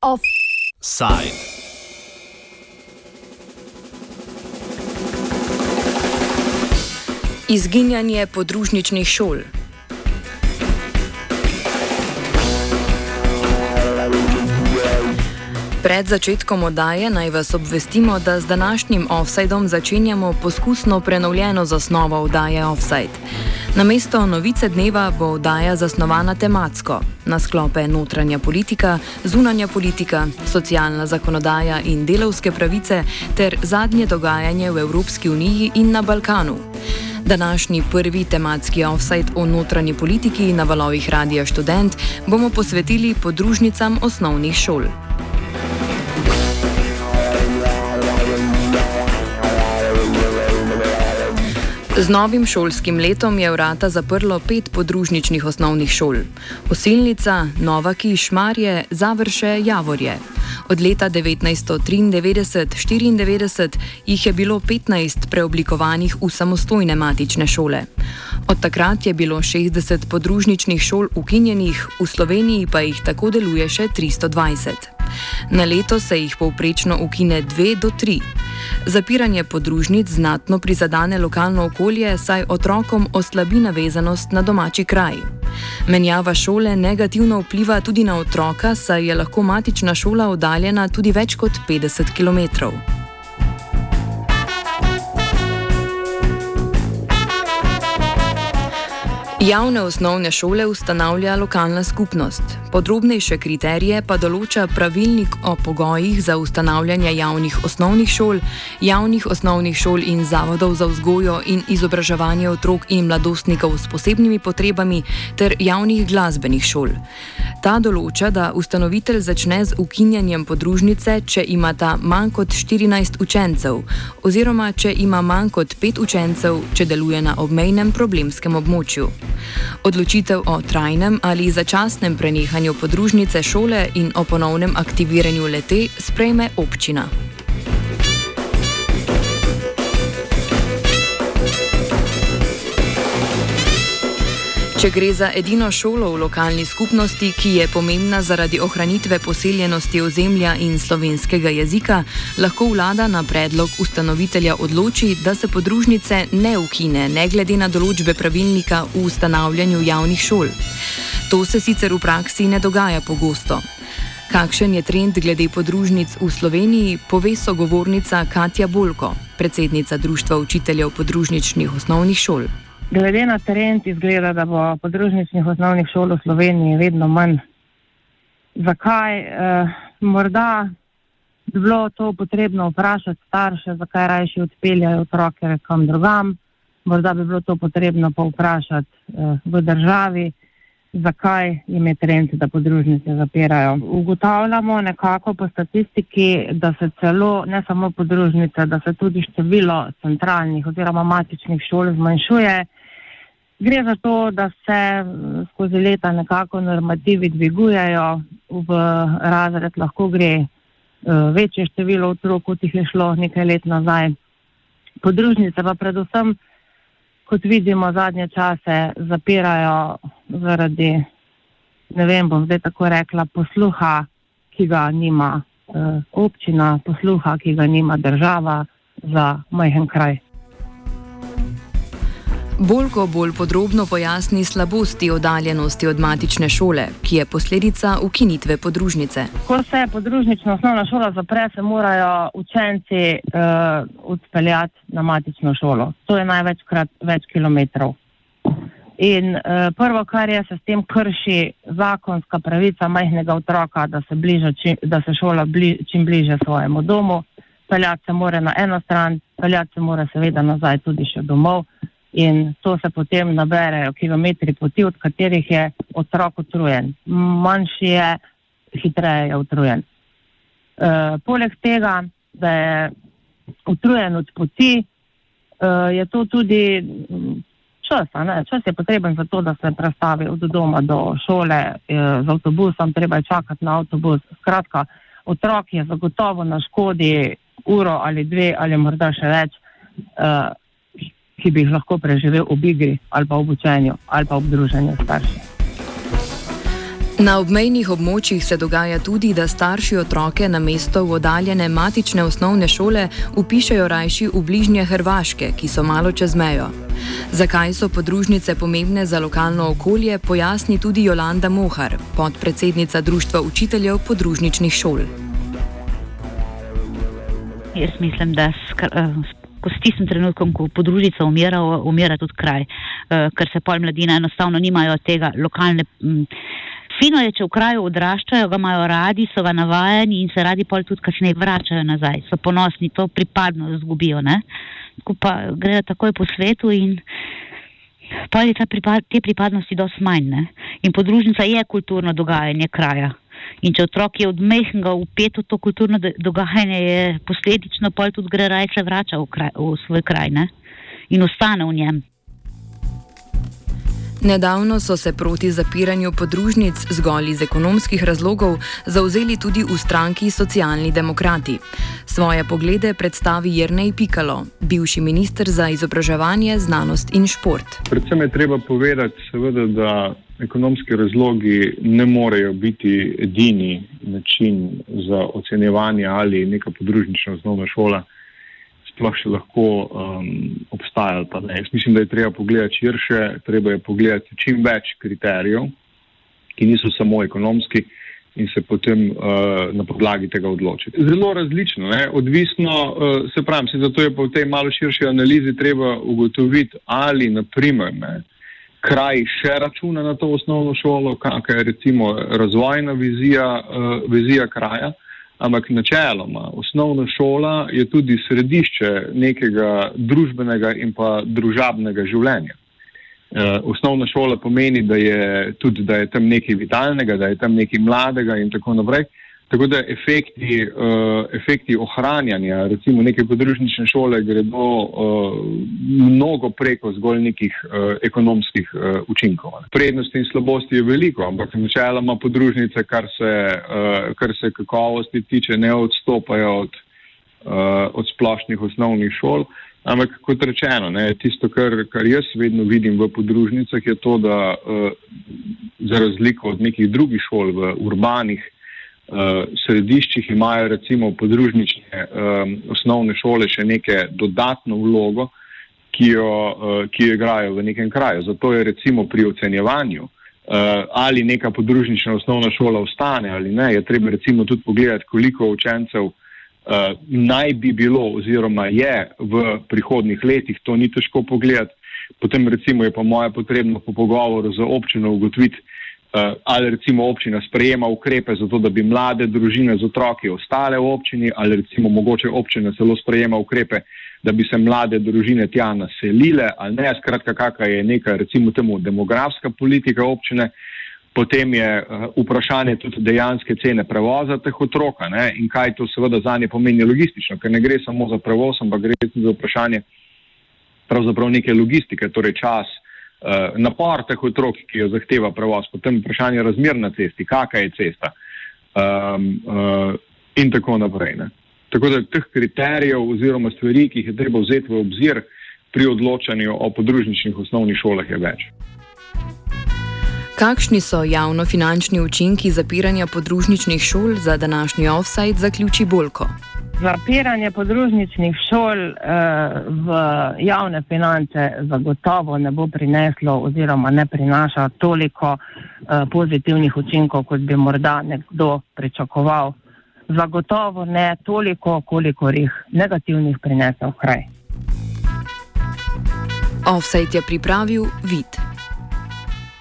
Offside. Izginjanje podružničnih šol. Pred začetkom oddaje naj vas obvestimo, da z današnjim offsajdom začenjamo poskusno prenovljeno zasnovo oddaje Offside. Na mesto novice dneva bo oddaja zasnovana tematsko, na sklope notranja politika, zunanja politika, socialna zakonodaja in delovske pravice ter zadnje dogajanje v Evropski uniji in na Balkanu. Današnji prvi tematski offside o notranji politiki na valovih Radia Student bomo posvetili podružnicam osnovnih šol. Z novim šolskim letom je vrata zaprlo pet podružničnih osnovnih šol: Osilnica, Nova Kiš, Marje, Završe, Javorje. Od leta 1993-1994 jih je bilo 15 preoblikovanih v samostojne matične šole. Od takrat je bilo 60 podružničnih šol ukinjenih, v Sloveniji pa jih tako deluje še 320. Na leto se jih povprečno ukine 2 do 3. Zapiranje podružnic znatno prizadane lokalno okolje, saj otrokom oslabi navezanost na domači kraj. Menjava šole negativno vpliva tudi na otroka, saj je lahko matična šola oddaljena tudi več kot 50 km. Javne osnovne šole ustanavlja lokalna skupnost. Podrobnejše kriterije pa določa pravilnik o pogojih za ustanavljanje javnih osnovnih šol, javnih osnovnih šol in zavodov za vzgojo in izobraževanje otrok in mladostnikov s posebnimi potrebami ter javnih glasbenih šol. Ta določa, da ustanovitelj začne z ukinjanjem podružnice, če ima ta manj kot 14 učencev, oziroma če ima manj kot 5 učencev, če deluje na obmejnem problemskem območju. Odločitev o trajnem ali začasnem prenehanju podružnice šole in o ponovnem aktiviranju lete sprejme občina. Če gre za edino šolo v lokalni skupnosti, ki je pomembna zaradi ohranitve poseljenosti ozemlja in slovenskega jezika, lahko vlada na predlog ustanovitelja odloči, da se podružnice ne ukine, ne glede na določbe pravilnika v ustanavljanju javnih šol. To se sicer v praksi ne dogaja pogosto. Kakšen je trend glede podružnic v Sloveniji, pove sogovornica Katja Bolko, predsednica Društva učiteljev podružničnih osnovnih šol. Glede na trend izgleda, da bo podružničnih osnovnih šol v Sloveniji vedno manj. Zakaj? Eh, morda bi bilo to potrebno vprašati starše, zakaj rajši odpeljajo otroke kam drugam. Morda bi bilo to potrebno pa vprašati eh, v državi, zakaj jim je trend, da podružnice zapirajo. Ugotavljamo nekako po statistiki, da se celo, ne samo podružnice, da se tudi število centralnih oziroma matičnih šol zmanjšuje. Gre za to, da se skozi leta nekako normativi dvigujejo, v razred lahko gre eh, večje število otrok, kot jih je šlo nekaj let nazaj. Podružnice pa predvsem, kot vidimo, zadnje čase zapirajo zaradi, ne vem, bom zdaj tako rekla, posluha, ki ga nima eh, občina, posluha, ki ga nima država za majhen kraj. Bolj ko bolj podrobno pojasni slabosti oddaljenosti od matične šole, ki je posledica ukinitve podružnice. Ko se podružnična osnovna šola zapre, se morajo učenci uh, odpeljati na matično šolo. To je največkrat več kilometrov. In uh, prvo, kar je, se s tem krši zakonska pravica majhnega otroka, da se, bliža, či, da se šola bli, čim bliže svojemu domu. Peljati se mora na eno stran, peljati se mora seveda nazaj tudi še domov in to se potem naberejo kilometri poti, od katerih je otrok utrujen. Manjši je, hitreje je utrujen. E, poleg tega, da je utrujen od poti, e, je to tudi čas. Čas je potreben za to, da se prestavi od doma do šole e, z avtobusom, treba je čakati na avtobus. Skratka, otrok je zagotovo na škodi uro ali dve ali morda še več. E, ki bi jih lahko preživel ob igri ali pa ob učenju ali pa ob druženju staršev. Na obmejnih območjih se dogaja tudi, da starši otroke na mesto v oddaljene matične osnovne šole upišajo rajši v bližnje Hrvaške, ki so malo čez mejo. Zakaj so podružnice pomembne za lokalno okolje, pojasni tudi Jolanda Mohar, podpredsednica Društva učiteljev podružničnih šol. Jaz mislim, da eh, s tistim trenutkom, ko podružnica umira, umira tudi kraj, eh, ker se pol mladina enostavno nimajo tega lokalne. Fino je, če v kraju odraščajo, ga imajo radi, so ga navajeni in se radi pol tudi kasneje vračajo nazaj, so ponosni, to pripadnost zgubijo. Ne? ko pa grejo takoj po svetu in pa je pripad, te pripadnosti dosti manj. Ne? In podružnica je kulturno dogajanje kraja. In če otrok je od mehkega upet v to kulturno dogajanje, je posledično pa tudi gre raje se vrača v, kraj, v svoj kraj ne? in ostane v njem. Nedavno so se proti zapiranju podružnic zgolj iz ekonomskih razlogov zauzeli tudi v stranki Socialni demokrati. Svoje poglede predstavi Jrnej Pikalo, bivši minister za izobraževanje, znanost in šport. Predvsem je treba povedati, seveda, da ekonomski razlogi ne morejo biti edini način za ocenjevanje ali neka podružnična osnovna šola sploh še lahko um, obstajali. Jaz mislim, da je treba pogledati širše, treba je pogledati čim več kriterijev, ki niso samo ekonomski in se potem uh, na podlagi tega odločiti. Zelo različno, ne? odvisno, uh, se pravi, se zato je pa v tej malo širši analizi treba ugotoviti, ali naprimer ne, kraj še računa na to osnovno šolo, kakšna je recimo razvojna vizija, uh, vizija kraja. Ampak načeloma, osnovna šola je tudi središče nekega družbenega in pa družabnega življenja. E, osnovna šola pomeni, da je tudi da je tam nekaj vitalnega, da je tam nekaj mladega in tako naprej. Tako da efekti, uh, efekti ohranjanja, recimo neke podružnične šole, gredo uh, mnogo preko zgolj nekih uh, ekonomskih uh, učinkov. Prednosti in slabosti je veliko, ampak načeloma podružnice, kar se, uh, kar se kakovosti tiče, ne odstopajo od, uh, od splošnih osnovnih šol. Ampak kot rečeno, ne, tisto, kar, kar jaz vedno vidim v podružnicah, je to, da uh, za razliko od nekih drugih šol v urbanih, središčih imajo recimo podružnične um, osnovne šole še neke dodatno vlogo, ki jo, uh, ki jo igrajo v nekem kraju. Zato je recimo pri ocenjevanju, uh, ali neka podružnična osnovna šola ostane ali ne, je treba recimo tudi pogledati, koliko učencev uh, naj bi bilo oziroma je v prihodnih letih. To ni težko pogledati. Potem recimo je pa moja potrebno po pogovoru z občino ugotoviti, ali recimo občina sprejema ukrepe za to, da bi mlade družine z otroki ostale v občini, ali recimo mogoče občina celo sprejema ukrepe, da bi se mlade družine tja naselile, ali ne, skratka, kakšna je neka recimo temu demografska politika občine. Potem je uh, vprašanje tudi dejanske cene prevoza teh otrok in kaj to seveda za nje pomeni logistično, ker ne gre samo za prevoz, ampak gre tudi za vprašanje pravzaprav neke logistike, torej čas, napor teh otrok, ki jo zahteva prevoz, potem vprašanje razmer na cesti, kakšna je cesta um, uh, in tako naprej. Ne. Tako da teh kriterijev oziroma stvari, ki jih je treba vzeti v obzir pri odločanju o podružničnih osnovnih šolah, je več. Kakšni so javno-finančni učinki zapiranja podružničnih šol za današnji offside, zaključi Bolko. Zapiranje podružničnih šol eh, v javne finance zagotovo ne bo prineslo oziroma ne prinaša toliko eh, pozitivnih učinkov, kot bi morda nekdo pričakoval. Zagotovo ne toliko, koliko jih negativnih prinesel kraj. Offset je pripravil vid.